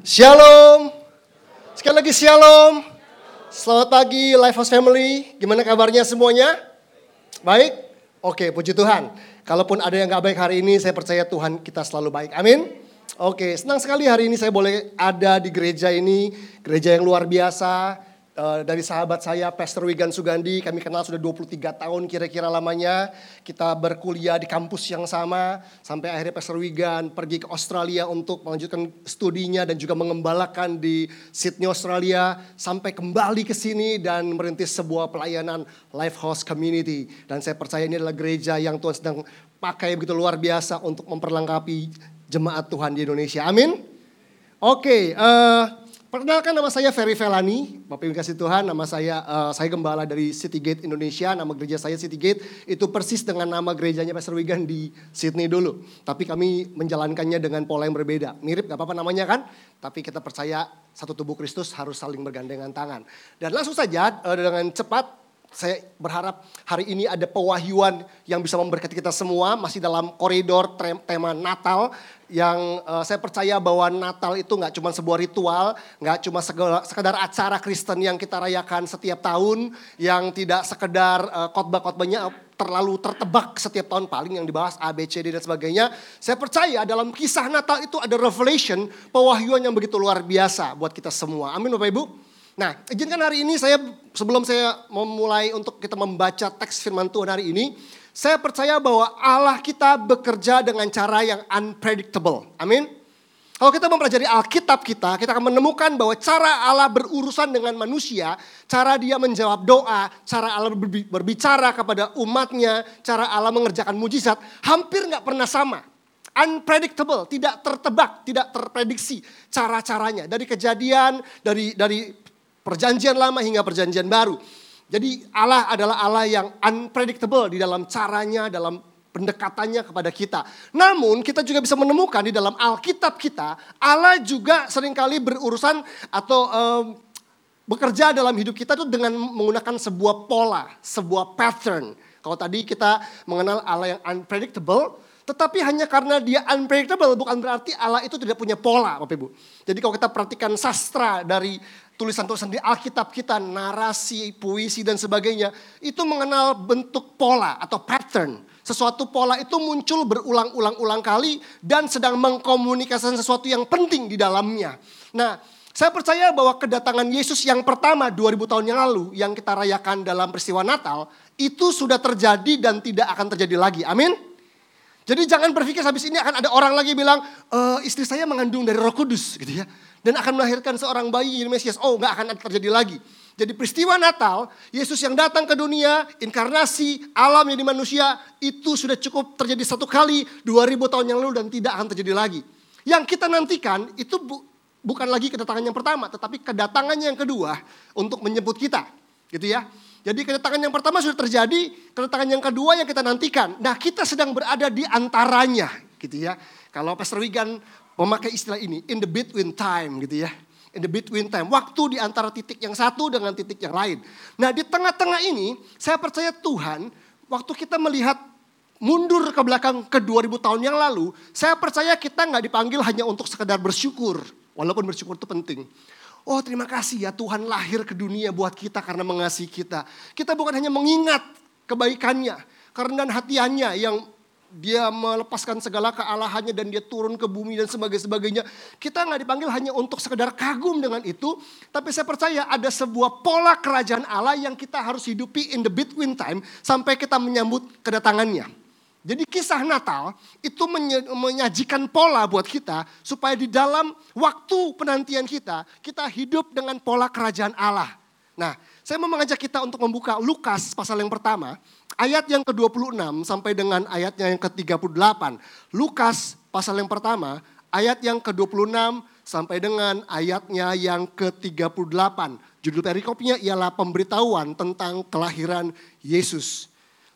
Shalom. Sekali lagi shalom. Selamat pagi Lifehouse Family. Gimana kabarnya semuanya? Baik? Oke, puji Tuhan. Kalaupun ada yang gak baik hari ini, saya percaya Tuhan kita selalu baik. Amin. Oke, senang sekali hari ini saya boleh ada di gereja ini. Gereja yang luar biasa Eh, dari sahabat saya Pastor Wigan Sugandi, kami kenal sudah 23 tahun kira-kira lamanya. Kita berkuliah di kampus yang sama sampai akhirnya Pastor Wigan pergi ke Australia untuk melanjutkan studinya dan juga mengembalakan di Sydney Australia sampai kembali ke sini dan merintis sebuah pelayanan Life House Community. Dan saya percaya ini adalah gereja yang Tuhan sedang pakai begitu luar biasa untuk memperlengkapi jemaat Tuhan di Indonesia. Amin. Oke, okay, uh, eh, Perkenalkan nama saya Ferry Velani, Bapak Ibu kasih Tuhan, nama saya uh, saya gembala dari City Gate Indonesia, nama gereja saya City Gate itu persis dengan nama gerejanya Pastor Wigan di Sydney dulu. Tapi kami menjalankannya dengan pola yang berbeda. Mirip gak apa-apa namanya kan? Tapi kita percaya satu tubuh Kristus harus saling bergandengan tangan. Dan langsung saja uh, dengan cepat saya berharap hari ini ada pewahyuan yang bisa memberkati kita semua masih dalam koridor tema Natal yang uh, saya percaya bahwa Natal itu nggak cuma sebuah ritual, nggak cuma sekedar acara Kristen yang kita rayakan setiap tahun, yang tidak sekedar uh, khotbah-khotbahnya terlalu tertebak setiap tahun paling yang dibahas A, B, C, D dan sebagainya. Saya percaya dalam kisah Natal itu ada revelation, pewahyuan yang begitu luar biasa buat kita semua. Amin Bapak Ibu. Nah, izinkan hari ini saya sebelum saya memulai untuk kita membaca teks firman Tuhan hari ini, saya percaya bahwa Allah kita bekerja dengan cara yang unpredictable. Amin. Kalau kita mempelajari Alkitab kita, kita akan menemukan bahwa cara Allah berurusan dengan manusia, cara dia menjawab doa, cara Allah berbicara kepada umatnya, cara Allah mengerjakan mujizat, hampir nggak pernah sama. Unpredictable, tidak tertebak, tidak terprediksi cara-caranya. Dari kejadian, dari dari perjanjian lama hingga perjanjian baru. Jadi Allah adalah Allah yang unpredictable di dalam caranya, dalam pendekatannya kepada kita. Namun kita juga bisa menemukan di dalam Alkitab kita, Allah juga sering kali berurusan atau um, bekerja dalam hidup kita itu dengan menggunakan sebuah pola, sebuah pattern. Kalau tadi kita mengenal Allah yang unpredictable, tetapi hanya karena dia unpredictable bukan berarti Allah itu tidak punya pola, Bapak Ibu. Jadi kalau kita perhatikan sastra dari tulisan-tulisan di Alkitab kita, narasi, puisi dan sebagainya, itu mengenal bentuk pola atau pattern. Sesuatu pola itu muncul berulang-ulang-ulang kali dan sedang mengkomunikasikan sesuatu yang penting di dalamnya. Nah, saya percaya bahwa kedatangan Yesus yang pertama 2000 tahun yang lalu yang kita rayakan dalam peristiwa Natal itu sudah terjadi dan tidak akan terjadi lagi. Amin. Jadi jangan berpikir habis ini akan ada orang lagi bilang e, istri saya mengandung dari Roh Kudus gitu ya dan akan melahirkan seorang bayi Mesias. Oh, nggak akan terjadi lagi. Jadi peristiwa Natal, Yesus yang datang ke dunia, inkarnasi, alam di manusia, itu sudah cukup terjadi satu kali 2000 tahun yang lalu dan tidak akan terjadi lagi. Yang kita nantikan itu bu, bukan lagi kedatangan yang pertama, tetapi kedatangan yang kedua untuk menyebut kita. Gitu ya. Jadi kedatangan yang pertama sudah terjadi, kedatangan yang kedua yang kita nantikan. Nah kita sedang berada di antaranya gitu ya. Kalau Pastor Wigan memakai istilah ini, in the between time gitu ya. In the between time, waktu di antara titik yang satu dengan titik yang lain. Nah di tengah-tengah ini, saya percaya Tuhan, waktu kita melihat mundur ke belakang ke 2000 tahun yang lalu, saya percaya kita nggak dipanggil hanya untuk sekedar bersyukur. Walaupun bersyukur itu penting. Oh terima kasih ya Tuhan lahir ke dunia buat kita karena mengasihi kita. Kita bukan hanya mengingat kebaikannya, karena hatiannya yang dia melepaskan segala kealahannya dan dia turun ke bumi dan sebagainya. Kita nggak dipanggil hanya untuk sekedar kagum dengan itu, tapi saya percaya ada sebuah pola kerajaan Allah yang kita harus hidupi in the between time sampai kita menyambut kedatangannya. Jadi kisah Natal itu menyajikan pola buat kita supaya di dalam waktu penantian kita, kita hidup dengan pola kerajaan Allah. Nah, saya mau mengajak kita untuk membuka Lukas pasal yang pertama, ayat yang ke-26 sampai dengan ayatnya yang ke-38. Lukas pasal yang pertama, ayat yang ke-26 sampai dengan ayatnya yang ke-38. Judul perikopnya ialah pemberitahuan tentang kelahiran Yesus.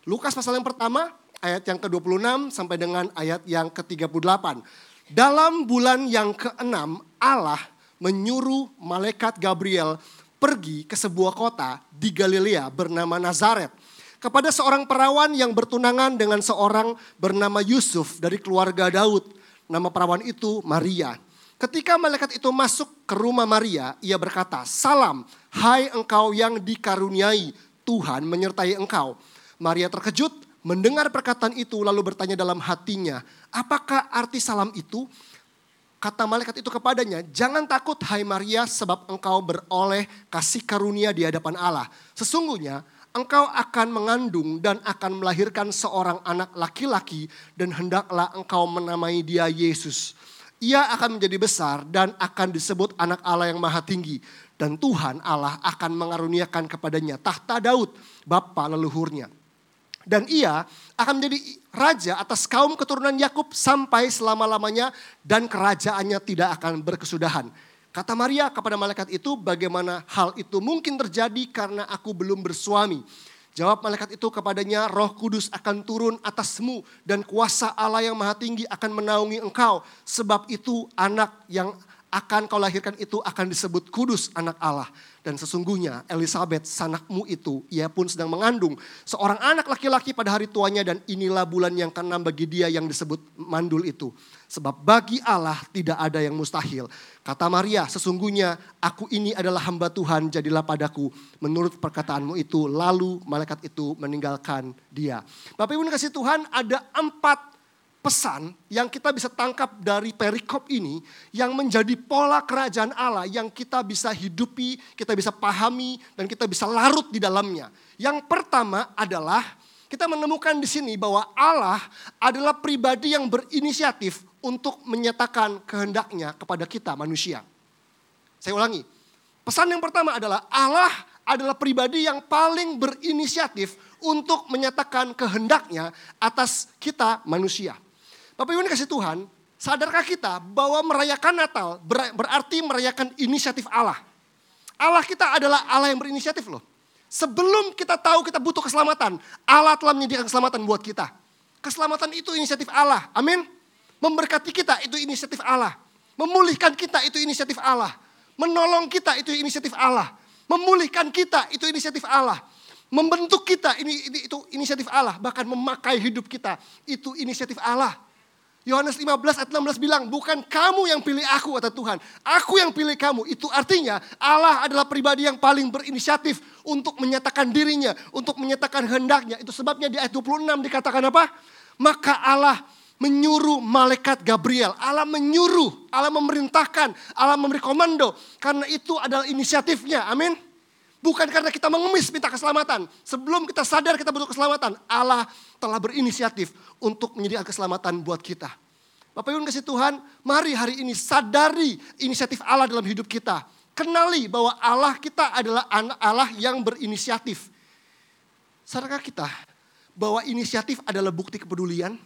Lukas pasal yang pertama, ayat yang ke-26 sampai dengan ayat yang ke-38. Dalam bulan yang ke-6, Allah menyuruh malaikat Gabriel pergi ke sebuah kota di Galilea bernama Nazaret kepada seorang perawan yang bertunangan dengan seorang bernama Yusuf dari keluarga Daud. Nama perawan itu Maria. Ketika malaikat itu masuk ke rumah Maria, ia berkata, Salam, hai engkau yang dikaruniai, Tuhan menyertai engkau. Maria terkejut mendengar perkataan itu lalu bertanya dalam hatinya, apakah arti salam itu? Kata malaikat itu kepadanya, jangan takut hai Maria sebab engkau beroleh kasih karunia di hadapan Allah. Sesungguhnya engkau akan mengandung dan akan melahirkan seorang anak laki-laki dan hendaklah engkau menamai dia Yesus. Ia akan menjadi besar dan akan disebut anak Allah yang maha tinggi. Dan Tuhan Allah akan mengaruniakan kepadanya tahta Daud, bapa leluhurnya dan ia akan menjadi raja atas kaum keturunan Yakub sampai selama-lamanya dan kerajaannya tidak akan berkesudahan. Kata Maria kepada malaikat itu, bagaimana hal itu mungkin terjadi karena aku belum bersuami. Jawab malaikat itu kepadanya, roh kudus akan turun atasmu dan kuasa Allah yang maha tinggi akan menaungi engkau. Sebab itu anak yang akan kau lahirkan itu akan disebut kudus anak Allah. Dan sesungguhnya Elizabeth sanakmu itu, ia pun sedang mengandung seorang anak laki-laki pada hari tuanya dan inilah bulan yang keenam bagi dia yang disebut mandul itu. Sebab bagi Allah tidak ada yang mustahil. Kata Maria, sesungguhnya aku ini adalah hamba Tuhan, jadilah padaku menurut perkataanmu itu. Lalu malaikat itu meninggalkan dia. Bapak Ibu kasih Tuhan ada empat pesan yang kita bisa tangkap dari perikop ini yang menjadi pola kerajaan Allah yang kita bisa hidupi, kita bisa pahami dan kita bisa larut di dalamnya. Yang pertama adalah kita menemukan di sini bahwa Allah adalah pribadi yang berinisiatif untuk menyatakan kehendaknya kepada kita manusia. Saya ulangi. Pesan yang pertama adalah Allah adalah pribadi yang paling berinisiatif untuk menyatakan kehendaknya atas kita manusia. Bapak Ibu kasih Tuhan, sadarkah kita bahwa merayakan Natal berarti merayakan inisiatif Allah. Allah kita adalah Allah yang berinisiatif loh. Sebelum kita tahu kita butuh keselamatan, Allah telah menyediakan keselamatan buat kita. Keselamatan itu inisiatif Allah. Amin. Memberkati kita itu inisiatif Allah. Memulihkan kita itu inisiatif Allah. Menolong kita itu inisiatif Allah. Memulihkan kita itu inisiatif Allah. Membentuk kita ini, ini itu inisiatif Allah. Bahkan memakai hidup kita itu inisiatif Allah. Yohanes 15 ayat 16 bilang, bukan kamu yang pilih aku kata Tuhan. Aku yang pilih kamu. Itu artinya Allah adalah pribadi yang paling berinisiatif untuk menyatakan dirinya, untuk menyatakan hendaknya. Itu sebabnya di ayat 26 dikatakan apa? Maka Allah menyuruh malaikat Gabriel. Allah menyuruh, Allah memerintahkan, Allah memberi komando. Karena itu adalah inisiatifnya. Amin. Bukan karena kita mengemis minta keselamatan. Sebelum kita sadar kita butuh keselamatan, Allah telah berinisiatif untuk menyediakan keselamatan buat kita. Bapak Ibu kasih Tuhan, mari hari ini sadari inisiatif Allah dalam hidup kita. Kenali bahwa Allah kita adalah Allah yang berinisiatif. Sadarkah kita bahwa inisiatif adalah bukti kepedulian?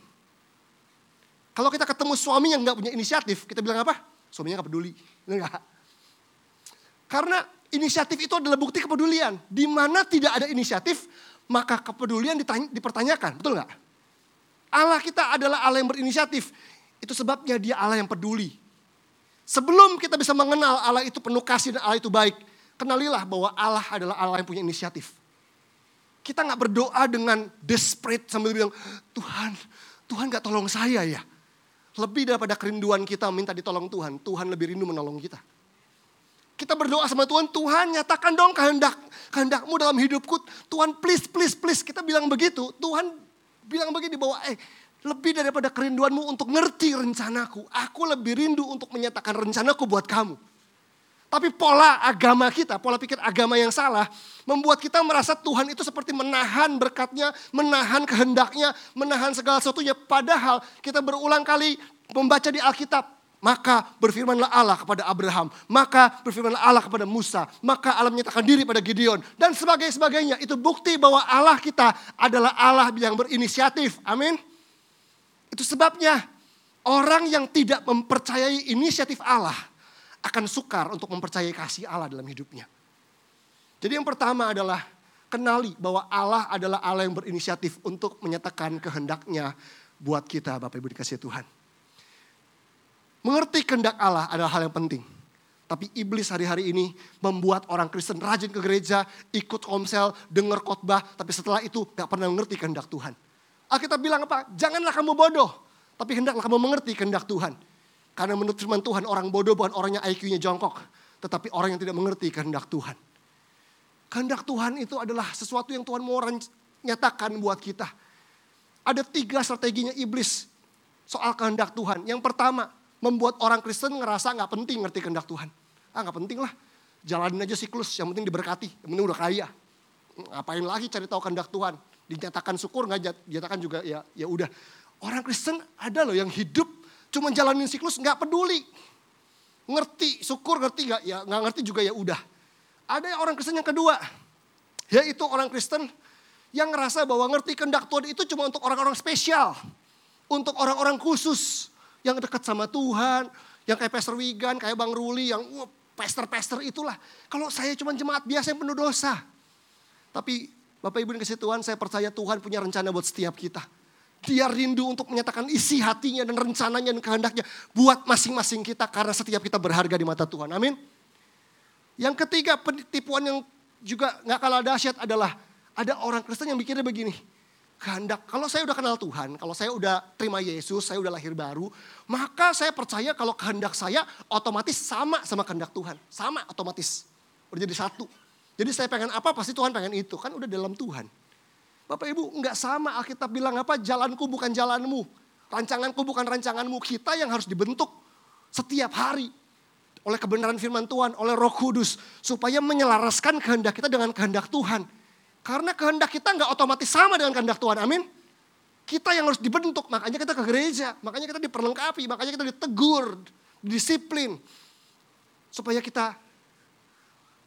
Kalau kita ketemu suami yang nggak punya inisiatif, kita bilang apa? Suaminya nggak peduli. Enggak. Karena inisiatif itu adalah bukti kepedulian. Di mana tidak ada inisiatif, maka kepedulian ditanya, dipertanyakan. Betul nggak? Allah kita adalah Allah yang berinisiatif. Itu sebabnya dia Allah yang peduli. Sebelum kita bisa mengenal Allah itu penuh kasih dan Allah itu baik, kenalilah bahwa Allah adalah Allah yang punya inisiatif. Kita nggak berdoa dengan desperate sambil bilang, Tuhan, Tuhan nggak tolong saya ya. Lebih daripada kerinduan kita minta ditolong Tuhan, Tuhan lebih rindu menolong kita. Kita berdoa sama Tuhan, Tuhan nyatakan dong kehendak kehendakmu dalam hidupku. Tuhan please, please, please. Kita bilang begitu. Tuhan bilang begini bahwa eh lebih daripada kerinduanmu untuk ngerti rencanaku. Aku lebih rindu untuk menyatakan rencanaku buat kamu. Tapi pola agama kita, pola pikir agama yang salah, membuat kita merasa Tuhan itu seperti menahan berkatnya, menahan kehendaknya, menahan segala sesuatunya. Padahal kita berulang kali membaca di Alkitab, maka berfirmanlah Allah kepada Abraham. Maka berfirmanlah Allah kepada Musa. Maka Allah menyatakan diri pada Gideon. Dan sebagainya. Itu bukti bahwa Allah kita adalah Allah yang berinisiatif. Amin. Itu sebabnya orang yang tidak mempercayai inisiatif Allah akan sukar untuk mempercayai kasih Allah dalam hidupnya. Jadi yang pertama adalah kenali bahwa Allah adalah Allah yang berinisiatif untuk menyatakan kehendaknya buat kita Bapak Ibu dikasih Tuhan. Mengerti kehendak Allah adalah hal yang penting. Tapi iblis hari-hari ini membuat orang Kristen rajin ke gereja, ikut komsel, dengar khotbah, tapi setelah itu gak pernah mengerti kehendak Tuhan. Alkitab bilang apa? Janganlah kamu bodoh, tapi hendaklah kamu mengerti kehendak Tuhan. Karena menurut firman Tuhan orang bodoh bukan orang yang IQ-nya jongkok. Tetapi orang yang tidak mengerti kehendak Tuhan. Kehendak Tuhan itu adalah sesuatu yang Tuhan mau nyatakan buat kita. Ada tiga strateginya iblis soal kehendak Tuhan. Yang pertama, membuat orang Kristen ngerasa nggak penting ngerti kehendak Tuhan. Ah nggak penting lah, jalanin aja siklus, yang penting diberkati, yang penting udah kaya. Ngapain lagi cari tahu kehendak Tuhan? Dinyatakan syukur nggak dinyatakan juga ya ya udah. Orang Kristen ada loh yang hidup cuma jalanin siklus nggak peduli. Ngerti, syukur ngerti nggak? Ya nggak ngerti juga ya udah. Ada orang Kristen yang kedua, yaitu orang Kristen yang ngerasa bahwa ngerti kehendak Tuhan itu cuma untuk orang-orang spesial. Untuk orang-orang khusus yang dekat sama Tuhan, yang kayak Pastor Wigan, kayak Bang Ruli, yang uh, pastor-pastor itulah. Kalau saya cuma jemaat biasa yang penuh dosa. Tapi Bapak Ibu dikasih Tuhan, saya percaya Tuhan punya rencana buat setiap kita. Dia rindu untuk menyatakan isi hatinya dan rencananya dan kehendaknya buat masing-masing kita karena setiap kita berharga di mata Tuhan. Amin. Yang ketiga penipuan yang juga nggak kalah dahsyat adalah ada orang Kristen yang mikirnya begini. Kehendak, kalau saya udah kenal Tuhan, kalau saya udah terima Yesus, saya udah lahir baru, maka saya percaya kalau kehendak saya otomatis sama sama kehendak Tuhan. Sama otomatis. Udah jadi satu. Jadi saya pengen apa pasti Tuhan pengen itu. Kan udah dalam Tuhan. Bapak Ibu nggak sama Alkitab bilang apa jalanku bukan jalanmu. Rancanganku bukan rancanganmu. Kita yang harus dibentuk setiap hari oleh kebenaran firman Tuhan, oleh Roh Kudus, supaya menyelaraskan kehendak kita dengan kehendak Tuhan. Karena kehendak kita nggak otomatis sama dengan kehendak Tuhan, amin. Kita yang harus dibentuk, makanya kita ke gereja, makanya kita diperlengkapi, makanya kita ditegur, disiplin. Supaya kita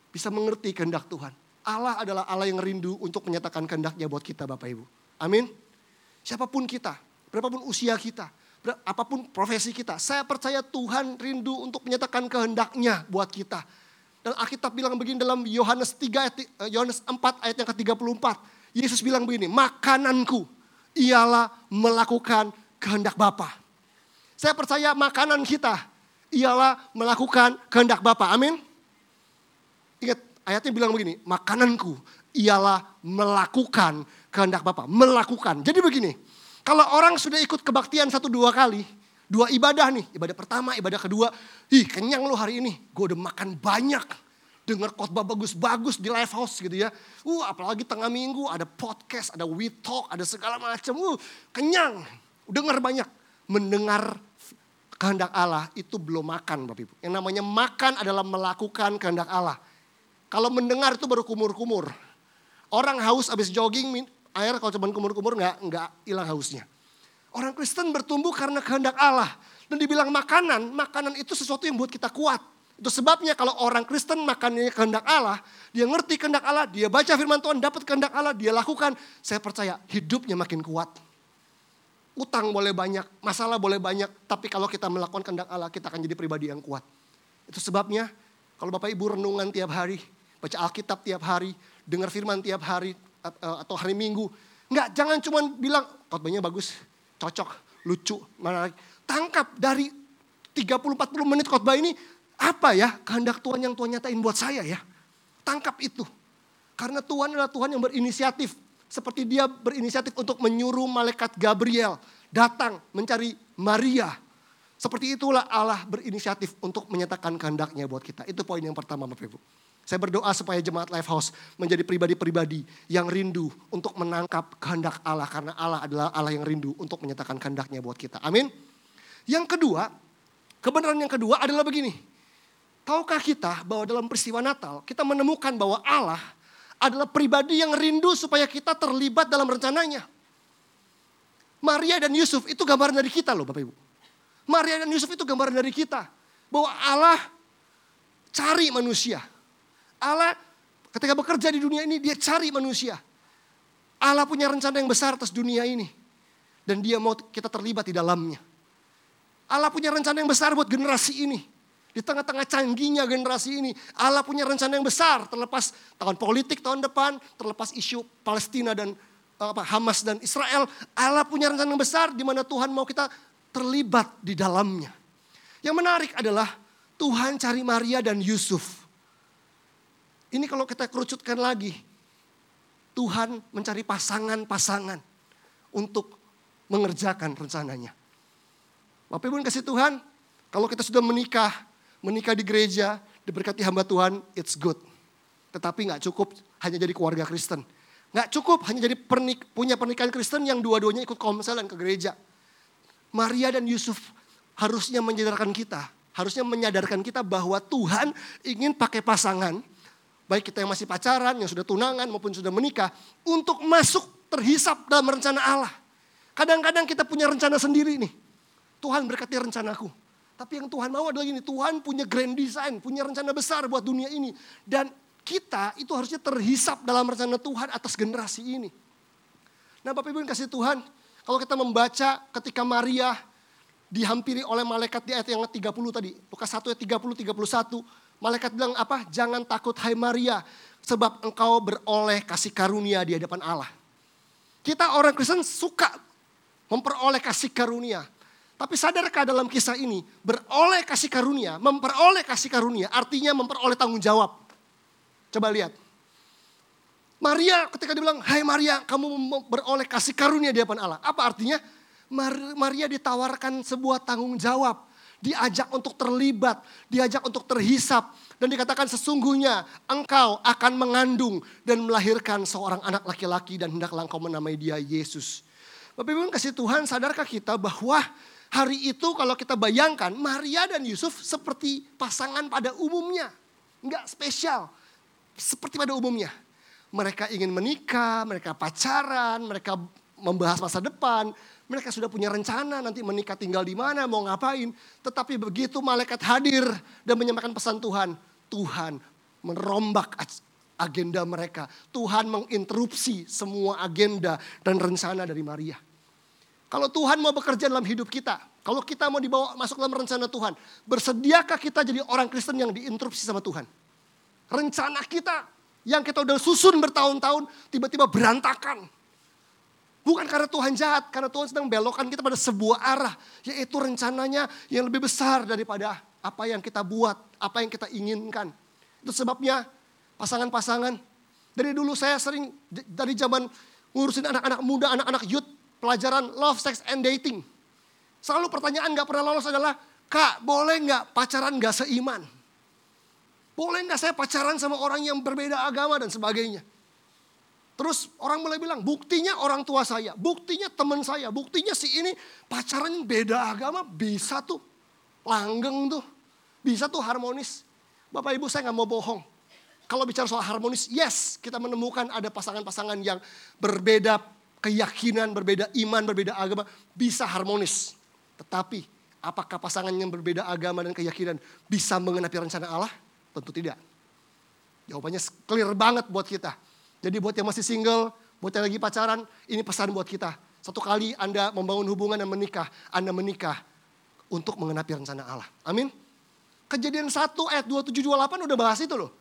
bisa mengerti kehendak Tuhan. Allah adalah Allah yang rindu untuk menyatakan kehendaknya buat kita Bapak Ibu. Amin. Siapa pun kita, berapapun usia kita, apa pun profesi kita. Saya percaya Tuhan rindu untuk menyatakan kehendaknya buat kita. Dan Alkitab bilang begini dalam Yohanes 3 eh, Yohanes 4 ayat yang ke-34. Yesus bilang begini, makananku ialah melakukan kehendak Bapa. Saya percaya makanan kita ialah melakukan kehendak Bapa. Amin. Ingat ayatnya bilang begini, makananku ialah melakukan kehendak Bapa. Melakukan. Jadi begini, kalau orang sudah ikut kebaktian satu dua kali, dua ibadah nih, ibadah pertama, ibadah kedua, ih kenyang lo hari ini, gue udah makan banyak. Dengar khotbah bagus-bagus di live house gitu ya. Uh, apalagi tengah minggu ada podcast, ada we talk, ada segala macam. Uh, kenyang, dengar banyak. Mendengar kehendak Allah itu belum makan Bapak Ibu. Yang namanya makan adalah melakukan kehendak Allah. Kalau mendengar itu baru kumur-kumur. Orang haus habis jogging air kalau cuma kumur-kumur nggak nggak hilang hausnya. Orang Kristen bertumbuh karena kehendak Allah. Dan dibilang makanan, makanan itu sesuatu yang buat kita kuat. Itu sebabnya kalau orang Kristen makannya kehendak Allah, dia ngerti kehendak Allah, dia baca firman Tuhan, dapat kehendak Allah, dia lakukan. Saya percaya hidupnya makin kuat. Utang boleh banyak, masalah boleh banyak, tapi kalau kita melakukan kehendak Allah, kita akan jadi pribadi yang kuat. Itu sebabnya kalau Bapak Ibu renungan tiap hari, baca Alkitab tiap hari, dengar firman tiap hari, Eh, atau hari Minggu. Enggak, jangan cuma bilang khotbahnya bagus, cocok, lucu, menarik. Tangkap dari 30-40 menit khotbah ini, apa ya kehendak Tuhan yang Tuhan nyatain buat saya ya. Tangkap itu. Karena Tuhan adalah Tuhan yang berinisiatif. Seperti dia berinisiatif untuk menyuruh malaikat Gabriel datang mencari Maria. Seperti itulah Allah berinisiatif untuk menyatakan kehendaknya buat kita. Itu poin yang pertama Bapak Ibu. Saya berdoa supaya jemaat Lifehouse menjadi pribadi-pribadi yang rindu untuk menangkap kehendak Allah. Karena Allah adalah Allah yang rindu untuk menyatakan kehendaknya buat kita. Amin. Yang kedua, kebenaran yang kedua adalah begini. Tahukah kita bahwa dalam peristiwa Natal kita menemukan bahwa Allah adalah pribadi yang rindu supaya kita terlibat dalam rencananya. Maria dan Yusuf itu gambaran dari kita loh Bapak Ibu. Maria dan Yusuf itu gambaran dari kita. Bahwa Allah cari manusia. Allah ketika bekerja di dunia ini dia cari manusia. Allah punya rencana yang besar atas dunia ini. Dan dia mau kita terlibat di dalamnya. Allah punya rencana yang besar buat generasi ini. Di tengah-tengah canggihnya generasi ini. Allah punya rencana yang besar terlepas tahun politik tahun depan. Terlepas isu Palestina dan apa, Hamas dan Israel. Allah punya rencana yang besar di mana Tuhan mau kita terlibat di dalamnya. Yang menarik adalah Tuhan cari Maria dan Yusuf. Ini kalau kita kerucutkan lagi, Tuhan mencari pasangan-pasangan untuk mengerjakan rencananya. Bapak Ibu kasih Tuhan, Kalau kita sudah menikah, menikah di gereja, diberkati hamba Tuhan, it's good. Tetapi nggak cukup hanya jadi keluarga Kristen. Nggak cukup hanya jadi pernik, punya pernikahan Kristen yang dua-duanya ikut komsel dan ke gereja. Maria dan Yusuf harusnya menyadarkan kita, harusnya menyadarkan kita bahwa Tuhan ingin pakai pasangan, baik kita yang masih pacaran, yang sudah tunangan maupun sudah menikah, untuk masuk terhisap dalam rencana Allah. Kadang-kadang kita punya rencana sendiri nih. Tuhan berkati rencanaku. Tapi yang Tuhan mau adalah ini, Tuhan punya grand design, punya rencana besar buat dunia ini. Dan kita itu harusnya terhisap dalam rencana Tuhan atas generasi ini. Nah Bapak Ibu yang kasih Tuhan, kalau kita membaca ketika Maria dihampiri oleh malaikat di ayat yang 30 tadi, Lukas 1 ayat 30 31, malaikat bilang apa? Jangan takut hai Maria, sebab engkau beroleh kasih karunia di hadapan Allah. Kita orang Kristen suka memperoleh kasih karunia. Tapi sadarkah dalam kisah ini, beroleh kasih karunia, memperoleh kasih karunia artinya memperoleh tanggung jawab. Coba lihat. Maria ketika dibilang, hai Maria kamu beroleh kasih karunia di hadapan Allah. Apa artinya? Maria ditawarkan sebuah tanggung jawab. Diajak untuk terlibat, diajak untuk terhisap. Dan dikatakan sesungguhnya engkau akan mengandung dan melahirkan seorang anak laki-laki dan hendaklah engkau menamai dia Yesus. Bapak Ibu kasih Tuhan sadarkah kita bahwa Hari itu kalau kita bayangkan Maria dan Yusuf seperti pasangan pada umumnya. Enggak spesial. Seperti pada umumnya. Mereka ingin menikah, mereka pacaran, mereka membahas masa depan. Mereka sudah punya rencana nanti menikah tinggal di mana, mau ngapain. Tetapi begitu malaikat hadir dan menyampaikan pesan Tuhan. Tuhan merombak agenda mereka. Tuhan menginterupsi semua agenda dan rencana dari Maria. Kalau Tuhan mau bekerja dalam hidup kita, kalau kita mau dibawa masuk dalam rencana Tuhan, bersediakah kita jadi orang Kristen yang diinterupsi sama Tuhan? Rencana kita yang kita udah susun bertahun-tahun tiba-tiba berantakan. Bukan karena Tuhan jahat, karena Tuhan sedang belokkan kita pada sebuah arah, yaitu rencananya yang lebih besar daripada apa yang kita buat, apa yang kita inginkan. Itu sebabnya pasangan-pasangan. Dari dulu saya sering dari zaman ngurusin anak-anak muda, anak-anak youth, pelajaran love, sex, and dating. Selalu pertanyaan gak pernah lolos adalah, Kak boleh gak pacaran gak seiman? Boleh gak saya pacaran sama orang yang berbeda agama dan sebagainya? Terus orang mulai bilang, buktinya orang tua saya, buktinya teman saya, buktinya si ini pacaran beda agama bisa tuh. Langgeng tuh, bisa tuh harmonis. Bapak ibu saya gak mau bohong. Kalau bicara soal harmonis, yes kita menemukan ada pasangan-pasangan yang berbeda keyakinan, berbeda iman, berbeda agama bisa harmonis. Tetapi apakah pasangan yang berbeda agama dan keyakinan bisa mengenapi rencana Allah? Tentu tidak. Jawabannya clear banget buat kita. Jadi buat yang masih single, buat yang lagi pacaran, ini pesan buat kita. Satu kali Anda membangun hubungan dan menikah, Anda menikah untuk mengenapi rencana Allah. Amin. Kejadian 1 ayat 2728 udah bahas itu loh.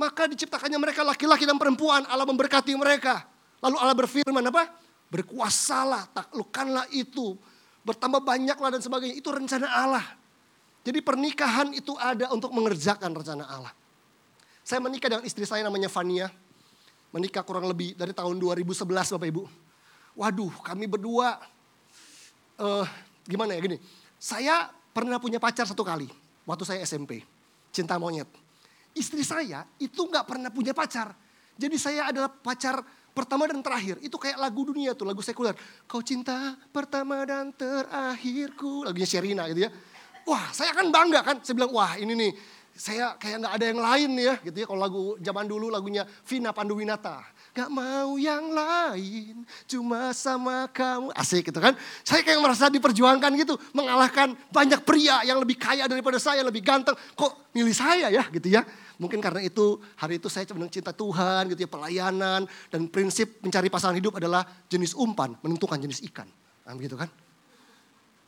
Maka diciptakannya mereka laki-laki dan perempuan, Allah memberkati mereka. Lalu Allah berfirman apa? Berkuasalah, taklukkanlah itu. Bertambah banyaklah dan sebagainya. Itu rencana Allah. Jadi pernikahan itu ada untuk mengerjakan rencana Allah. Saya menikah dengan istri saya namanya Fania. Menikah kurang lebih dari tahun 2011 Bapak Ibu. Waduh kami berdua, uh, gimana ya gini. Saya pernah punya pacar satu kali waktu saya SMP. Cinta monyet. Istri saya itu nggak pernah punya pacar. Jadi saya adalah pacar pertama dan terakhir. Itu kayak lagu dunia tuh, lagu sekuler. Kau cinta pertama dan terakhirku. Lagunya Sherina gitu ya. Wah saya kan bangga kan. Saya bilang wah ini nih saya kayak nggak ada yang lain ya gitu ya. Kalau lagu zaman dulu lagunya Vina Panduwinata. Gak mau yang lain, cuma sama kamu. Asik gitu kan. Saya kayak merasa diperjuangkan gitu. Mengalahkan banyak pria yang lebih kaya daripada saya, lebih ganteng. Kok milih saya ya gitu ya. Mungkin karena itu hari itu saya cenderung cinta Tuhan gitu ya, pelayanan dan prinsip mencari pasangan hidup adalah jenis umpan menentukan jenis ikan. Nah, gitu kan.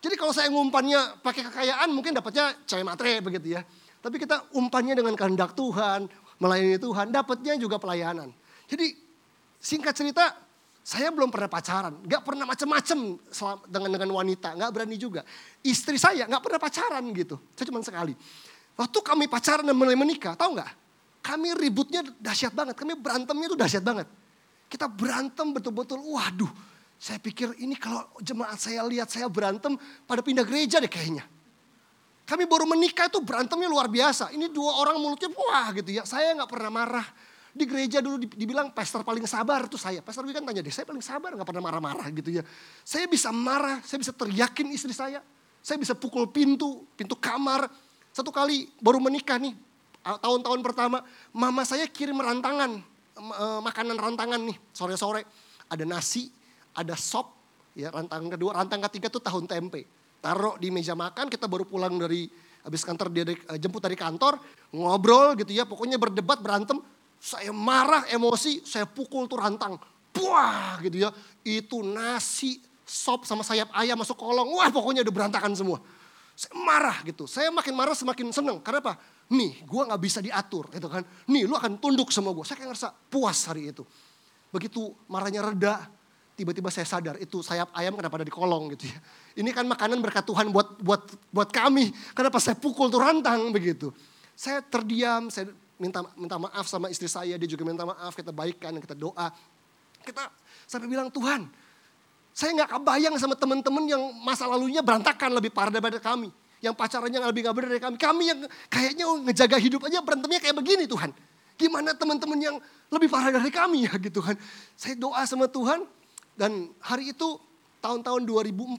Jadi kalau saya ngumpannya pakai kekayaan mungkin dapatnya cewek matre begitu ya. Tapi kita umpannya dengan kehendak Tuhan, melayani Tuhan, dapatnya juga pelayanan. Jadi singkat cerita, saya belum pernah pacaran, nggak pernah macem-macem dengan dengan wanita, nggak berani juga. Istri saya nggak pernah pacaran gitu, saya cuma sekali. Waktu kami pacaran dan mulai menikah, tahu nggak? Kami ributnya dahsyat banget, kami berantemnya itu dahsyat banget. Kita berantem betul-betul, waduh. Saya pikir ini kalau jemaat saya lihat saya berantem, pada pindah gereja deh kayaknya. Kami baru menikah itu berantemnya luar biasa. Ini dua orang mulutnya wah gitu ya. Saya nggak pernah marah. Di gereja dulu dibilang pastor paling sabar tuh saya. Pastor kan tanya deh, saya paling sabar nggak pernah marah-marah gitu ya. Saya bisa marah, saya bisa teriakin istri saya. Saya bisa pukul pintu, pintu kamar. Satu kali baru menikah nih, tahun-tahun pertama, mama saya kirim rantangan, eh, makanan rantangan nih, sore-sore. Ada nasi, ada sop, ya rantang kedua, rantang ketiga tuh tahun tempe. Taruh di meja makan, kita baru pulang dari habis kantor dia eh, jemput dari kantor, ngobrol gitu ya, pokoknya berdebat, berantem, saya marah, emosi, saya pukul tuh rantang. Wah gitu ya. Itu nasi, sop sama sayap ayam masuk kolong. Wah pokoknya udah berantakan semua. Saya marah gitu. Saya makin marah semakin seneng. Karena apa? Nih gue gak bisa diatur gitu kan. Nih lu akan tunduk sama gue. Saya kayak ngerasa puas hari itu. Begitu marahnya reda, tiba-tiba saya sadar itu sayap ayam kenapa ada di kolong gitu ya. Ini kan makanan berkat Tuhan buat buat buat kami. Kenapa saya pukul tuh rantang begitu. Saya terdiam, saya minta minta maaf sama istri saya, dia juga minta maaf, kita baikkan, kita doa. Kita sampai bilang Tuhan, saya nggak kebayang sama teman-teman yang masa lalunya berantakan lebih parah daripada kami. Yang pacarannya lebih gak benar dari kami. Kami yang kayaknya ngejaga hidup aja berantemnya kayak begini Tuhan. Gimana teman-teman yang lebih parah dari kami ya gitu kan. Saya doa sama Tuhan dan hari itu tahun-tahun 2014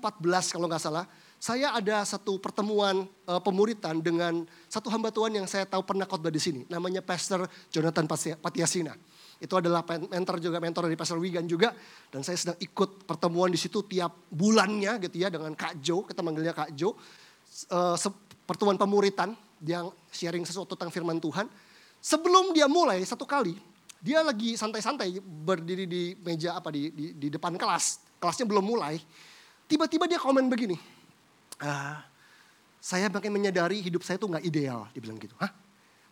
kalau nggak salah saya ada satu pertemuan uh, pemuritan dengan satu hamba Tuhan yang saya tahu pernah khotbah di sini. Namanya Pastor Jonathan Patiasina. Itu adalah mentor juga mentor dari Pastor Wigan juga. Dan saya sedang ikut pertemuan di situ tiap bulannya gitu ya dengan Kak Jo. Kita manggilnya Kak Jo. Uh, pertemuan pemuritan yang sharing sesuatu tentang firman Tuhan. Sebelum dia mulai satu kali, dia lagi santai-santai berdiri di meja apa di, di, di depan kelas. Kelasnya belum mulai. Tiba-tiba dia komen begini uh, saya makin menyadari hidup saya tuh nggak ideal, dibilang gitu. Hah?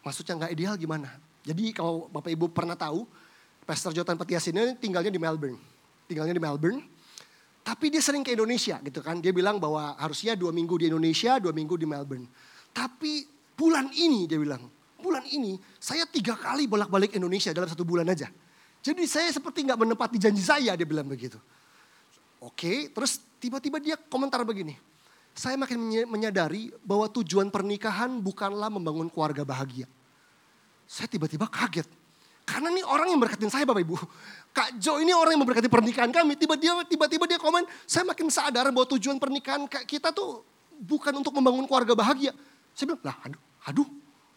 Maksudnya nggak ideal gimana? Jadi kalau Bapak Ibu pernah tahu, Pastor Jotan Petias ini tinggalnya di Melbourne. Tinggalnya di Melbourne. Tapi dia sering ke Indonesia gitu kan. Dia bilang bahwa harusnya dua minggu di Indonesia, dua minggu di Melbourne. Tapi bulan ini dia bilang, bulan ini saya tiga kali bolak-balik Indonesia dalam satu bulan aja. Jadi saya seperti nggak menepati janji saya, dia bilang begitu. Oke, terus tiba-tiba dia komentar begini saya makin menyadari bahwa tujuan pernikahan bukanlah membangun keluarga bahagia. Saya tiba-tiba kaget. Karena ini orang yang berkatin saya Bapak Ibu. Kak Jo ini orang yang memberkati pernikahan kami. Tiba-tiba tiba-tiba dia komen, saya makin sadar bahwa tujuan pernikahan kita tuh bukan untuk membangun keluarga bahagia. Saya bilang, lah aduh, aduh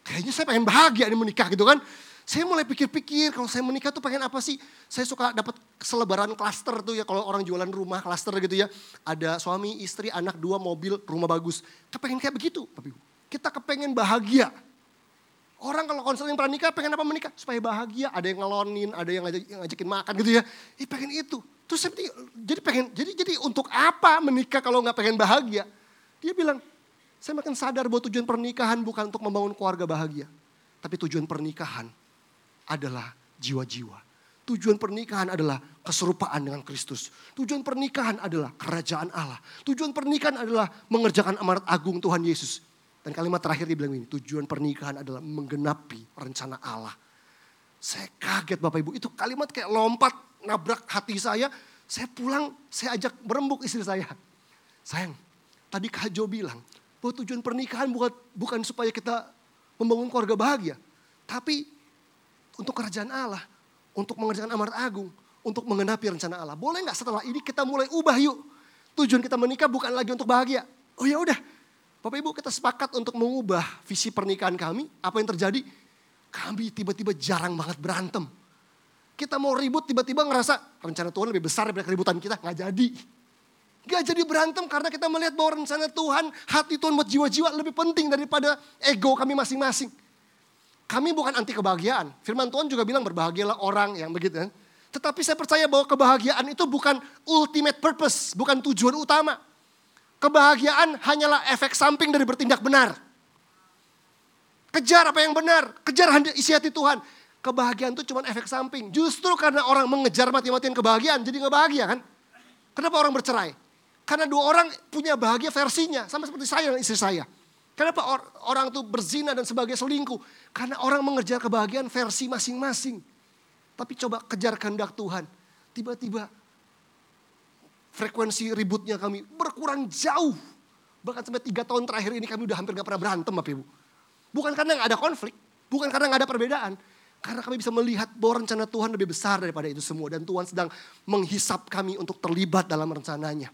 kayaknya saya pengen bahagia nih menikah gitu kan. Saya mulai pikir-pikir kalau saya menikah tuh pengen apa sih? Saya suka dapat selebaran klaster tuh ya kalau orang jualan rumah klaster gitu ya. Ada suami, istri, anak, dua mobil, rumah bagus. Kepengen kayak begitu. Tapi kita kepengen bahagia. Orang kalau konseling pranikah pengen apa menikah? Supaya bahagia. Ada yang ngelonin, ada yang ngajakin makan gitu ya. Ih pengen itu. Terus saya jadi pengen, jadi jadi untuk apa menikah kalau nggak pengen bahagia? Dia bilang, saya makin sadar bahwa tujuan pernikahan bukan untuk membangun keluarga bahagia. Tapi tujuan pernikahan adalah jiwa-jiwa. Tujuan pernikahan adalah keserupaan dengan Kristus. Tujuan pernikahan adalah kerajaan Allah. Tujuan pernikahan adalah mengerjakan amanat agung Tuhan Yesus. Dan kalimat terakhir dia bilang ini, tujuan pernikahan adalah menggenapi rencana Allah. Saya kaget Bapak Ibu, itu kalimat kayak lompat nabrak hati saya. Saya pulang, saya ajak berembuk istri saya. Sayang, tadi Kak Jo bilang bahwa tujuan pernikahan bukan, bukan supaya kita membangun keluarga bahagia. Tapi untuk kerajaan Allah, untuk mengerjakan amanat agung, untuk mengenapi rencana Allah. Boleh nggak setelah ini kita mulai ubah yuk? Tujuan kita menikah bukan lagi untuk bahagia. Oh ya udah, Bapak Ibu kita sepakat untuk mengubah visi pernikahan kami. Apa yang terjadi? Kami tiba-tiba jarang banget berantem. Kita mau ribut tiba-tiba ngerasa rencana Tuhan lebih besar daripada keributan kita. Nggak jadi. Gak jadi berantem karena kita melihat bahwa rencana Tuhan, hati Tuhan buat jiwa-jiwa lebih penting daripada ego kami masing-masing. Kami bukan anti kebahagiaan. Firman Tuhan juga bilang berbahagialah orang yang begitu. Tetapi saya percaya bahwa kebahagiaan itu bukan ultimate purpose, bukan tujuan utama. Kebahagiaan hanyalah efek samping dari bertindak benar. Kejar apa yang benar, kejar isi hati Tuhan. Kebahagiaan itu cuma efek samping. Justru karena orang mengejar mati-matian kebahagiaan, jadi nggak bahagia kan? Kenapa orang bercerai? Karena dua orang punya bahagia versinya, sama seperti saya dan istri saya. Kenapa or, orang tuh berzina dan sebagai selingkuh? Karena orang mengejar kebahagiaan versi masing-masing. Tapi coba kejar kehendak Tuhan. Tiba-tiba frekuensi ributnya kami berkurang jauh. Bahkan sampai tiga tahun terakhir ini kami udah hampir gak pernah berantem Bapak Ibu. Bukan karena gak ada konflik, bukan karena gak ada perbedaan. Karena kami bisa melihat bahwa rencana Tuhan lebih besar daripada itu semua. Dan Tuhan sedang menghisap kami untuk terlibat dalam rencananya.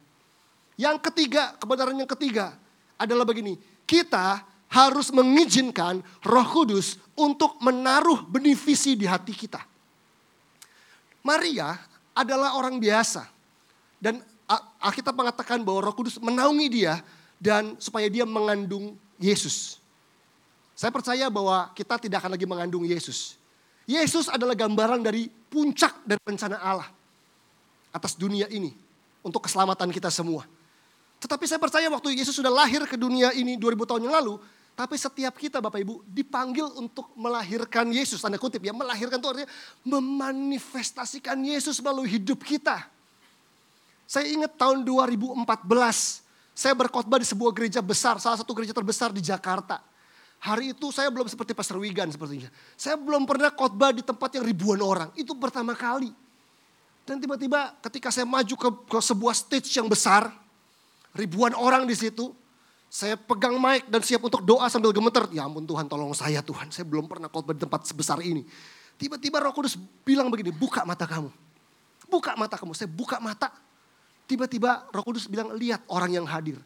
Yang ketiga, kebenaran yang ketiga adalah begini. Kita harus mengizinkan roh kudus untuk menaruh benih visi di hati kita. Maria adalah orang biasa. Dan Alkitab mengatakan bahwa roh kudus menaungi dia dan supaya dia mengandung Yesus. Saya percaya bahwa kita tidak akan lagi mengandung Yesus. Yesus adalah gambaran dari puncak dari rencana Allah atas dunia ini untuk keselamatan kita semua. Tetapi saya percaya waktu Yesus sudah lahir ke dunia ini 2000 tahun yang lalu, tapi setiap kita Bapak Ibu dipanggil untuk melahirkan Yesus, tanda kutip ya, melahirkan itu artinya memanifestasikan Yesus melalui hidup kita. Saya ingat tahun 2014, saya berkhotbah di sebuah gereja besar, salah satu gereja terbesar di Jakarta. Hari itu saya belum seperti Pastor Wigan sepertinya. Saya belum pernah khotbah di tempat yang ribuan orang. Itu pertama kali. Dan tiba-tiba ketika saya maju ke, ke sebuah stage yang besar, ribuan orang di situ, saya pegang mic dan siap untuk doa sambil gemeter. Ya ampun Tuhan tolong saya Tuhan, saya belum pernah khotbah di tempat sebesar ini. Tiba-tiba Roh Kudus bilang begini, buka mata kamu. Buka mata kamu, saya buka mata. Tiba-tiba Roh Kudus bilang, lihat orang yang hadir.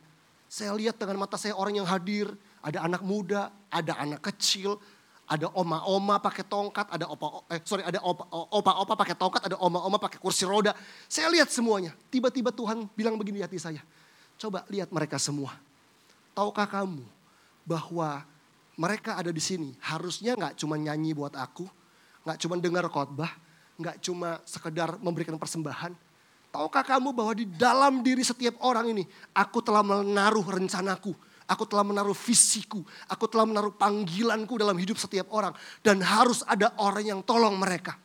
Saya lihat dengan mata saya orang yang hadir, ada anak muda, ada anak kecil, ada oma-oma pakai tongkat, ada opa eh ada opa-opa pakai tongkat, ada oma-oma pakai kursi roda. Saya lihat semuanya. Tiba-tiba Tuhan bilang begini di hati saya. Coba lihat mereka semua. Tahukah kamu bahwa mereka ada di sini harusnya nggak cuma nyanyi buat aku, nggak cuma dengar khotbah, nggak cuma sekedar memberikan persembahan. Tahukah kamu bahwa di dalam diri setiap orang ini aku telah menaruh rencanaku, Aku telah menaruh visiku, aku telah menaruh panggilanku dalam hidup setiap orang. Dan harus ada orang yang tolong mereka.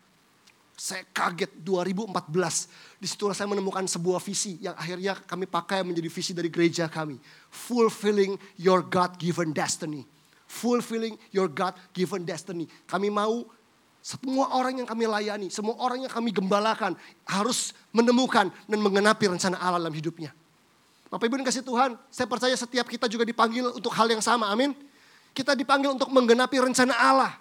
Saya kaget 2014. Di situlah saya menemukan sebuah visi yang akhirnya kami pakai menjadi visi dari gereja kami. Fulfilling your God-given destiny. Fulfilling your God-given destiny. Kami mau semua orang yang kami layani, semua orang yang kami gembalakan harus menemukan dan mengenapi rencana Allah dalam hidupnya. Bapak Ibu kasih Tuhan, saya percaya setiap kita juga dipanggil untuk hal yang sama, amin. Kita dipanggil untuk menggenapi rencana Allah.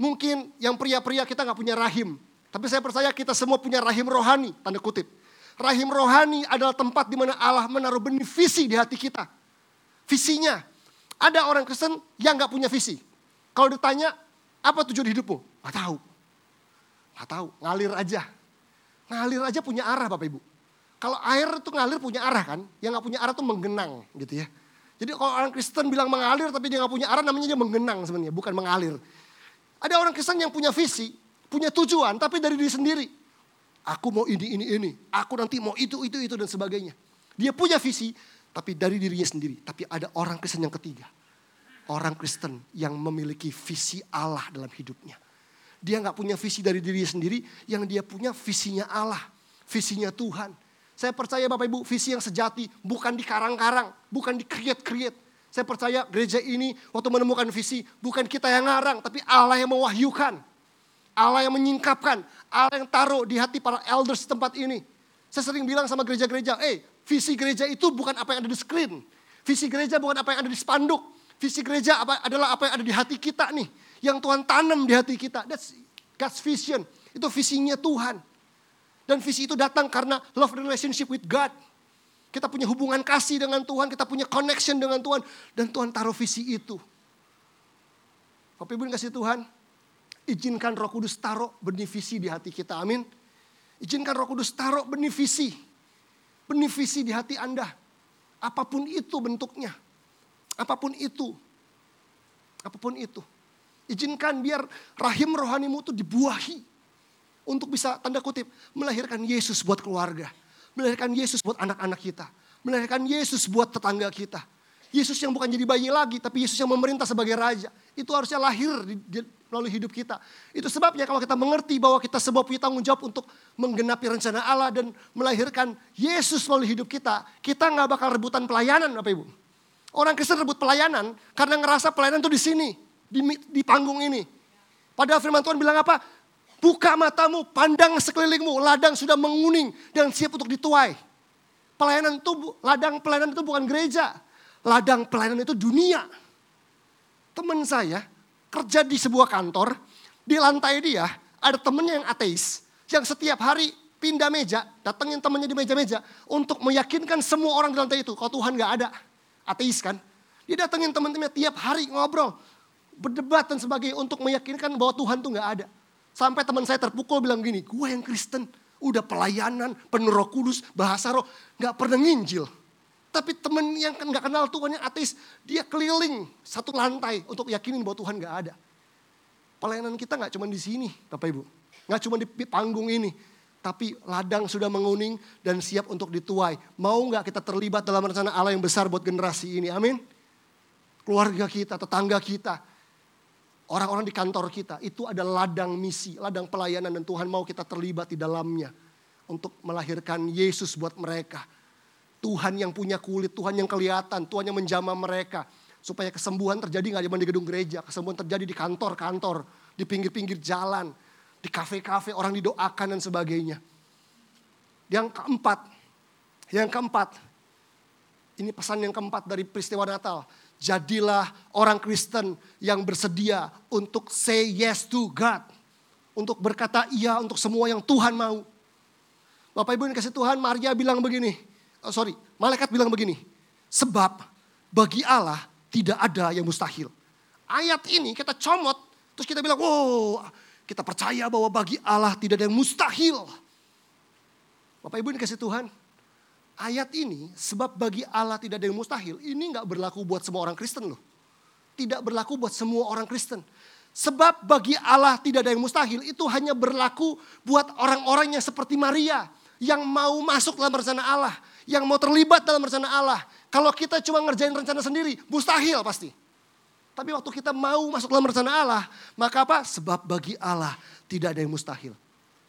Mungkin yang pria-pria kita nggak punya rahim, tapi saya percaya kita semua punya rahim rohani, tanda kutip. Rahim rohani adalah tempat di mana Allah menaruh benih visi di hati kita. Visinya, ada orang Kristen yang nggak punya visi. Kalau ditanya, apa tujuan hidupmu? Gak tahu. Gak tahu, ngalir aja. Ngalir aja punya arah Bapak Ibu. Kalau air itu ngalir punya arah kan, yang nggak punya arah tuh menggenang gitu ya. Jadi kalau orang Kristen bilang mengalir tapi dia nggak punya arah namanya dia menggenang sebenarnya, bukan mengalir. Ada orang Kristen yang punya visi, punya tujuan tapi dari diri sendiri. Aku mau ini, ini, ini. Aku nanti mau itu, itu, itu dan sebagainya. Dia punya visi tapi dari dirinya sendiri. Tapi ada orang Kristen yang ketiga. Orang Kristen yang memiliki visi Allah dalam hidupnya. Dia nggak punya visi dari dirinya sendiri, yang dia punya visinya Allah, visinya Tuhan saya percaya Bapak Ibu visi yang sejati bukan di karang-karang, bukan di create-create. Saya percaya gereja ini waktu menemukan visi bukan kita yang ngarang tapi Allah yang mewahyukan. Allah yang menyingkapkan, Allah yang taruh di hati para elders tempat ini. Saya sering bilang sama gereja-gereja, eh visi gereja itu bukan apa yang ada di screen. Visi gereja bukan apa yang ada di spanduk. Visi gereja apa, adalah apa yang ada di hati kita nih. Yang Tuhan tanam di hati kita. That's God's vision. Itu visinya Tuhan. Dan visi itu datang karena love relationship with God. Kita punya hubungan kasih dengan Tuhan, kita punya connection dengan Tuhan. Dan Tuhan taruh visi itu. Bapak Ibu kasih Tuhan, izinkan roh kudus taruh benih visi di hati kita, amin. Izinkan roh kudus taruh benih visi. Di hati Anda. Apa pun itu bentuknya. Apa pun itu. Apa pun itu. Izinkan biar rahim rohanimu itu dibuahi untuk bisa tanda kutip melahirkan Yesus buat keluarga, melahirkan Yesus buat anak-anak kita, melahirkan Yesus buat tetangga kita. Yesus yang bukan jadi bayi lagi, tapi Yesus yang memerintah sebagai raja. Itu harusnya lahir di, di, melalui hidup kita. Itu sebabnya kalau kita mengerti bahwa kita semua punya tanggung jawab untuk menggenapi rencana Allah dan melahirkan Yesus melalui hidup kita, kita nggak bakal rebutan pelayanan, Bapak Ibu. Orang Kristen rebut pelayanan karena ngerasa pelayanan itu di sini, di, di panggung ini. Padahal firman Tuhan bilang apa? Buka matamu, pandang sekelilingmu, ladang sudah menguning dan siap untuk dituai. Pelayanan itu, ladang pelayanan itu bukan gereja. Ladang pelayanan itu dunia. Teman saya kerja di sebuah kantor, di lantai dia ada temennya yang ateis, yang setiap hari pindah meja, datengin temennya di meja-meja untuk meyakinkan semua orang di lantai itu kalau Tuhan gak ada. Ateis kan? Dia datengin teman-temannya tiap hari ngobrol, berdebat dan sebagainya untuk meyakinkan bahwa Tuhan tuh gak ada. Sampai teman saya terpukul bilang gini, gue yang Kristen, udah pelayanan, penuh roh kudus, bahasa roh, gak pernah nginjil. Tapi teman yang kan gak kenal Tuhan yang ateis, dia keliling satu lantai untuk yakinin bahwa Tuhan gak ada. Pelayanan kita gak cuma di sini, Bapak Ibu. Gak cuma di panggung ini. Tapi ladang sudah menguning dan siap untuk dituai. Mau gak kita terlibat dalam rencana Allah yang besar buat generasi ini, amin. Keluarga kita, tetangga kita, orang-orang di kantor kita. Itu ada ladang misi, ladang pelayanan dan Tuhan mau kita terlibat di dalamnya. Untuk melahirkan Yesus buat mereka Tuhan yang punya kulit, Tuhan yang kelihatan, Tuhan yang menjamah mereka. Supaya kesembuhan terjadi nggak cuma di gedung gereja, kesembuhan terjadi di kantor-kantor, di pinggir-pinggir jalan, di kafe-kafe orang didoakan dan sebagainya. Yang keempat, yang keempat, ini pesan yang keempat dari peristiwa Natal. Jadilah orang Kristen yang bersedia untuk say yes to God. Untuk berkata iya untuk semua yang Tuhan mau. Bapak Ibu yang kasih Tuhan, Maria bilang begini, oh sorry, malaikat bilang begini, sebab bagi Allah tidak ada yang mustahil. Ayat ini kita comot, terus kita bilang, wow, kita percaya bahwa bagi Allah tidak ada yang mustahil. Bapak Ibu dikasih Tuhan, ayat ini sebab bagi Allah tidak ada yang mustahil, ini nggak berlaku buat semua orang Kristen loh. Tidak berlaku buat semua orang Kristen. Sebab bagi Allah tidak ada yang mustahil, itu hanya berlaku buat orang-orang yang seperti Maria. Yang mau masuk dalam rencana Allah yang mau terlibat dalam rencana Allah. Kalau kita cuma ngerjain rencana sendiri, mustahil pasti. Tapi waktu kita mau masuk dalam rencana Allah, maka apa? Sebab bagi Allah tidak ada yang mustahil.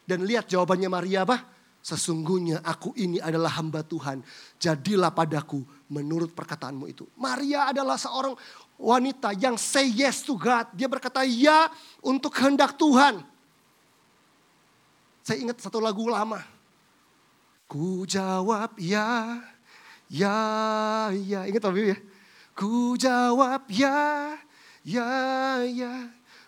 Dan lihat jawabannya Maria apa? Sesungguhnya aku ini adalah hamba Tuhan. Jadilah padaku menurut perkataanmu itu. Maria adalah seorang wanita yang say yes to God. Dia berkata ya untuk kehendak Tuhan. Saya ingat satu lagu lama Ku jawab ya, ya, ya. Ingat Pak ya? Ku jawab ya, ya, ya.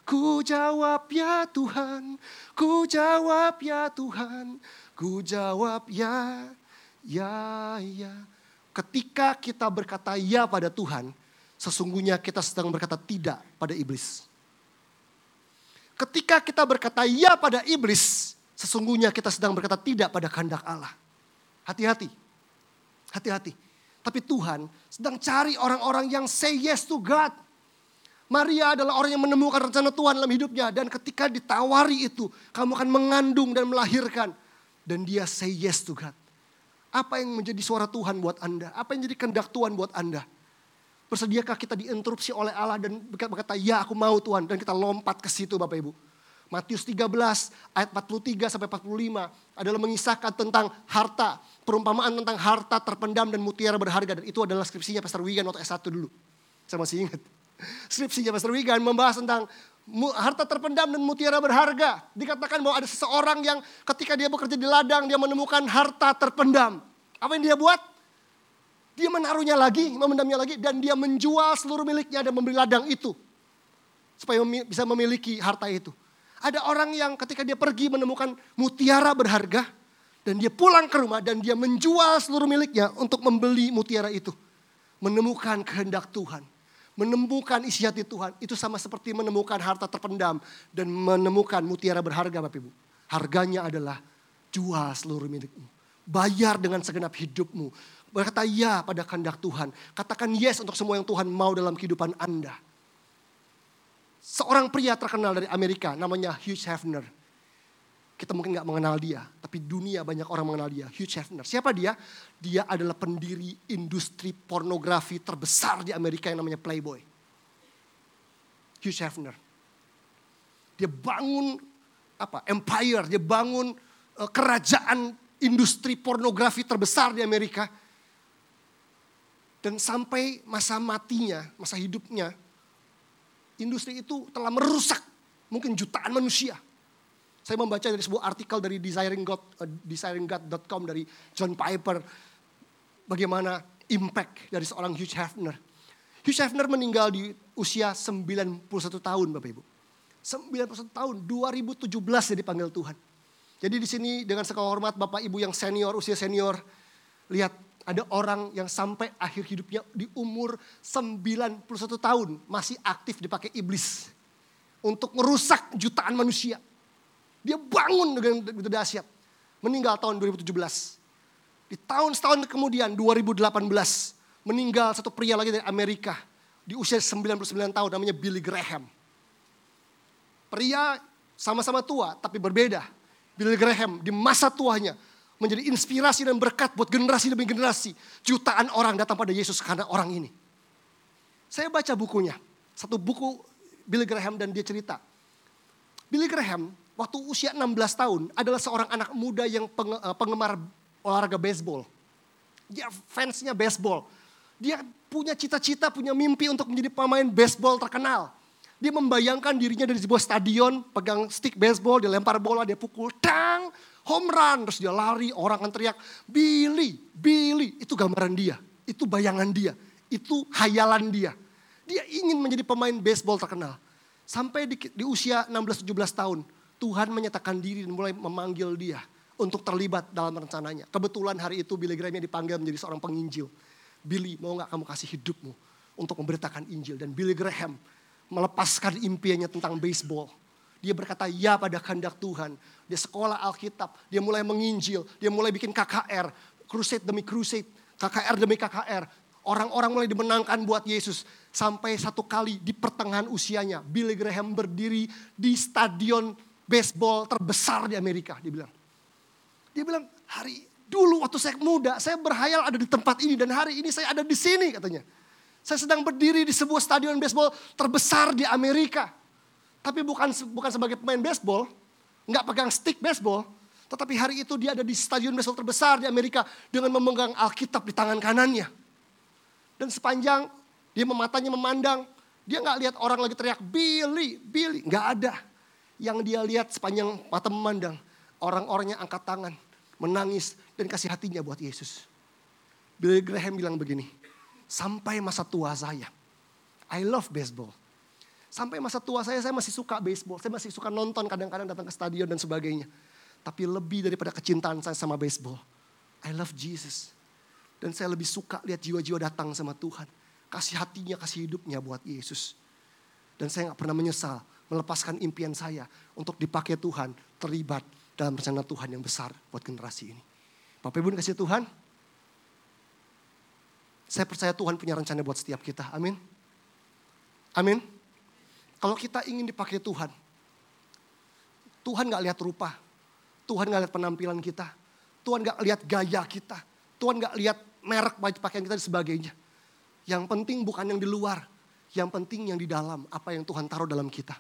Ku jawab ya Tuhan, ku jawab ya Tuhan, ku jawab ya, ya, ya. Ketika kita berkata ya pada Tuhan, sesungguhnya kita sedang berkata tidak pada iblis. Ketika kita berkata ya pada iblis, sesungguhnya kita sedang berkata tidak pada kehendak Allah. Hati-hati. Hati-hati. Tapi Tuhan sedang cari orang-orang yang say yes to God. Maria adalah orang yang menemukan rencana Tuhan dalam hidupnya. Dan ketika ditawari itu, kamu akan mengandung dan melahirkan. Dan dia say yes to God. Apa yang menjadi suara Tuhan buat Anda? Apa yang menjadi kehendak Tuhan buat Anda? Bersediakah kita diinterupsi oleh Allah dan berkata, ya aku mau Tuhan. Dan kita lompat ke situ Bapak Ibu. Matius 13 ayat 43 sampai 45 adalah mengisahkan tentang harta, perumpamaan tentang harta terpendam dan mutiara berharga dan itu adalah skripsinya Pastor Wigan waktu S1 dulu. Saya masih ingat. Skripsinya Pastor Wigan membahas tentang harta terpendam dan mutiara berharga. Dikatakan bahwa ada seseorang yang ketika dia bekerja di ladang dia menemukan harta terpendam. Apa yang dia buat? Dia menaruhnya lagi, memendamnya lagi dan dia menjual seluruh miliknya dan membeli ladang itu supaya bisa memiliki harta itu. Ada orang yang ketika dia pergi menemukan mutiara berharga dan dia pulang ke rumah dan dia menjual seluruh miliknya untuk membeli mutiara itu. Menemukan kehendak Tuhan. Menemukan isi hati Tuhan. Itu sama seperti menemukan harta terpendam dan menemukan mutiara berharga Bapak Ibu. Harganya adalah jual seluruh milikmu. Bayar dengan segenap hidupmu. Berkata ya pada kehendak Tuhan. Katakan yes untuk semua yang Tuhan mau dalam kehidupan Anda seorang pria terkenal dari Amerika namanya Hugh Hefner. Kita mungkin nggak mengenal dia, tapi dunia banyak orang mengenal dia. Hugh Hefner. Siapa dia? Dia adalah pendiri industri pornografi terbesar di Amerika yang namanya Playboy. Hugh Hefner. Dia bangun apa? Empire, dia bangun uh, kerajaan industri pornografi terbesar di Amerika. Dan sampai masa matinya, masa hidupnya, industri itu telah merusak mungkin jutaan manusia. Saya membaca dari sebuah artikel dari Desiring God, uh, desiringgod.com dari John Piper. Bagaimana impact dari seorang Hugh Hefner. Hugh Hefner meninggal di usia 91 tahun Bapak Ibu. 91 tahun, 2017 dia dipanggil Tuhan. Jadi di sini dengan segala hormat Bapak Ibu yang senior, usia senior, lihat ada orang yang sampai akhir hidupnya di umur 91 tahun masih aktif dipakai iblis untuk merusak jutaan manusia. Dia bangun dengan begitu dahsyat. Meninggal tahun 2017. Di tahun setahun kemudian 2018 meninggal satu pria lagi dari Amerika di usia 99 tahun namanya Billy Graham. Pria sama-sama tua tapi berbeda. Billy Graham di masa tuanya menjadi inspirasi dan berkat buat generasi demi generasi. Jutaan orang datang pada Yesus karena orang ini. Saya baca bukunya, satu buku Billy Graham dan dia cerita. Billy Graham waktu usia 16 tahun adalah seorang anak muda yang eh, penggemar olahraga baseball. Dia fansnya baseball. Dia punya cita-cita, punya mimpi untuk menjadi pemain baseball terkenal. Dia membayangkan dirinya dari sebuah stadion, pegang stick baseball, dia lempar bola, dia pukul, tang, home run. Terus dia lari, orang akan teriak, Billy, Billy. Itu gambaran dia, itu bayangan dia, itu hayalan dia. Dia ingin menjadi pemain baseball terkenal. Sampai di, di usia 16-17 tahun, Tuhan menyatakan diri dan mulai memanggil dia untuk terlibat dalam rencananya. Kebetulan hari itu Billy Graham dipanggil menjadi seorang penginjil. Billy, mau gak kamu kasih hidupmu untuk memberitakan Injil? Dan Billy Graham melepaskan impiannya tentang baseball. Dia berkata ya pada kehendak Tuhan. Dia sekolah Alkitab, dia mulai menginjil, dia mulai bikin KKR, crusade demi crusade, KKR demi KKR. Orang-orang mulai dimenangkan buat Yesus. Sampai satu kali di pertengahan usianya, Billy Graham berdiri di stadion baseball terbesar di Amerika. Dia bilang, dia bilang hari dulu waktu saya muda, saya berhayal ada di tempat ini dan hari ini saya ada di sini katanya. Saya sedang berdiri di sebuah stadion baseball terbesar di Amerika. Tapi bukan bukan sebagai pemain baseball, nggak pegang stick baseball, tetapi hari itu dia ada di stadion baseball terbesar di Amerika dengan memegang Alkitab di tangan kanannya. Dan sepanjang dia mematanya memandang, dia nggak lihat orang lagi teriak Billy, Billy, nggak ada. Yang dia lihat sepanjang mata memandang, orang-orangnya angkat tangan, menangis dan kasih hatinya buat Yesus. Billy Graham bilang begini, sampai masa tua saya. I love baseball. Sampai masa tua saya, saya masih suka baseball. Saya masih suka nonton kadang-kadang datang ke stadion dan sebagainya. Tapi lebih daripada kecintaan saya sama baseball. I love Jesus. Dan saya lebih suka lihat jiwa-jiwa datang sama Tuhan. Kasih hatinya, kasih hidupnya buat Yesus. Dan saya gak pernah menyesal melepaskan impian saya untuk dipakai Tuhan terlibat dalam rencana Tuhan yang besar buat generasi ini. Bapak Ibu kasih Tuhan, saya percaya Tuhan punya rencana buat setiap kita. Amin. Amin. Kalau kita ingin dipakai Tuhan, Tuhan gak lihat rupa, Tuhan gak lihat penampilan kita, Tuhan gak lihat gaya kita, Tuhan gak lihat merek pakaian kita dan sebagainya. Yang penting bukan yang di luar, yang penting yang di dalam, apa yang Tuhan taruh dalam kita.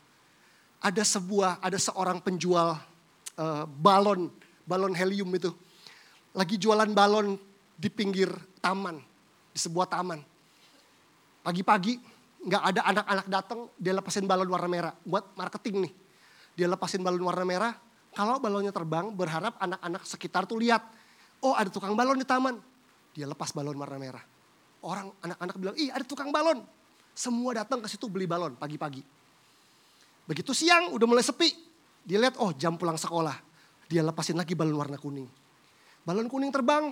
Ada sebuah, ada seorang penjual uh, balon, balon helium itu. Lagi jualan balon di pinggir taman di sebuah taman. Pagi-pagi nggak ada anak-anak datang, dia lepasin balon warna merah buat marketing nih. Dia lepasin balon warna merah, kalau balonnya terbang berharap anak-anak sekitar tuh lihat, oh ada tukang balon di taman. Dia lepas balon warna merah. Orang anak-anak bilang, ih ada tukang balon. Semua datang ke situ beli balon pagi-pagi. Begitu siang udah mulai sepi, dia lihat oh jam pulang sekolah. Dia lepasin lagi balon warna kuning. Balon kuning terbang,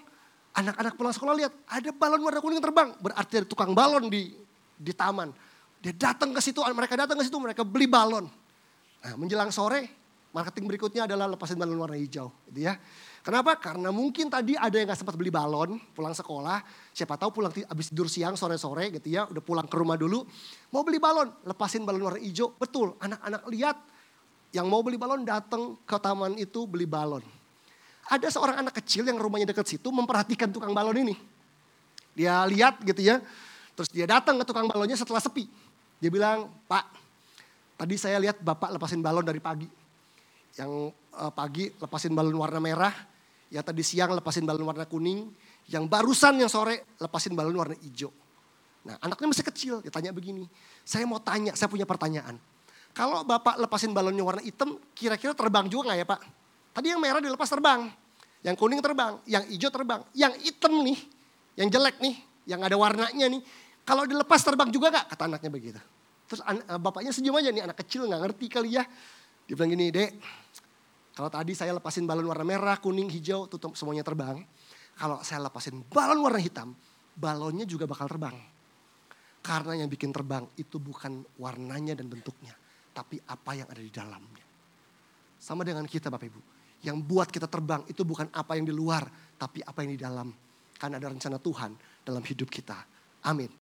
Anak-anak pulang sekolah lihat ada balon warna kuning terbang. Berarti ada tukang balon di di taman. Dia datang ke situ, mereka datang ke situ, mereka beli balon. Nah, menjelang sore, marketing berikutnya adalah lepasin balon warna hijau, gitu ya. Kenapa? Karena mungkin tadi ada yang gak sempat beli balon, pulang sekolah, siapa tahu pulang habis tidur siang sore-sore gitu ya, udah pulang ke rumah dulu, mau beli balon, lepasin balon warna hijau, betul. Anak-anak lihat yang mau beli balon datang ke taman itu beli balon. Ada seorang anak kecil yang rumahnya dekat situ memperhatikan tukang balon ini. Dia lihat gitu ya. Terus dia datang ke tukang balonnya setelah sepi. Dia bilang, Pak, tadi saya lihat Bapak lepasin balon dari pagi. Yang uh, pagi lepasin balon warna merah. Yang tadi siang lepasin balon warna kuning. Yang barusan yang sore lepasin balon warna hijau. Nah anaknya masih kecil, dia tanya begini. Saya mau tanya, saya punya pertanyaan. Kalau Bapak lepasin balonnya warna hitam, kira-kira terbang juga gak ya Pak? Tadi yang merah dilepas terbang. Yang kuning terbang, yang hijau terbang. Yang hitam nih, yang jelek nih, yang ada warnanya nih. Kalau dilepas terbang juga gak? Kata anaknya begitu. Terus an- eh, bapaknya senyum aja nih, anak kecil gak ngerti kali ya. Dia bilang gini, dek, kalau tadi saya lepasin balon warna merah, kuning, hijau, tutup semuanya terbang. Kalau saya lepasin balon warna hitam, balonnya juga bakal terbang. Karena yang bikin terbang itu bukan warnanya dan bentuknya, tapi apa yang ada di dalamnya. Sama dengan kita Bapak Ibu. Yang buat kita terbang itu bukan apa yang di luar, tapi apa yang di dalam. Karena ada rencana Tuhan dalam hidup kita. Amin.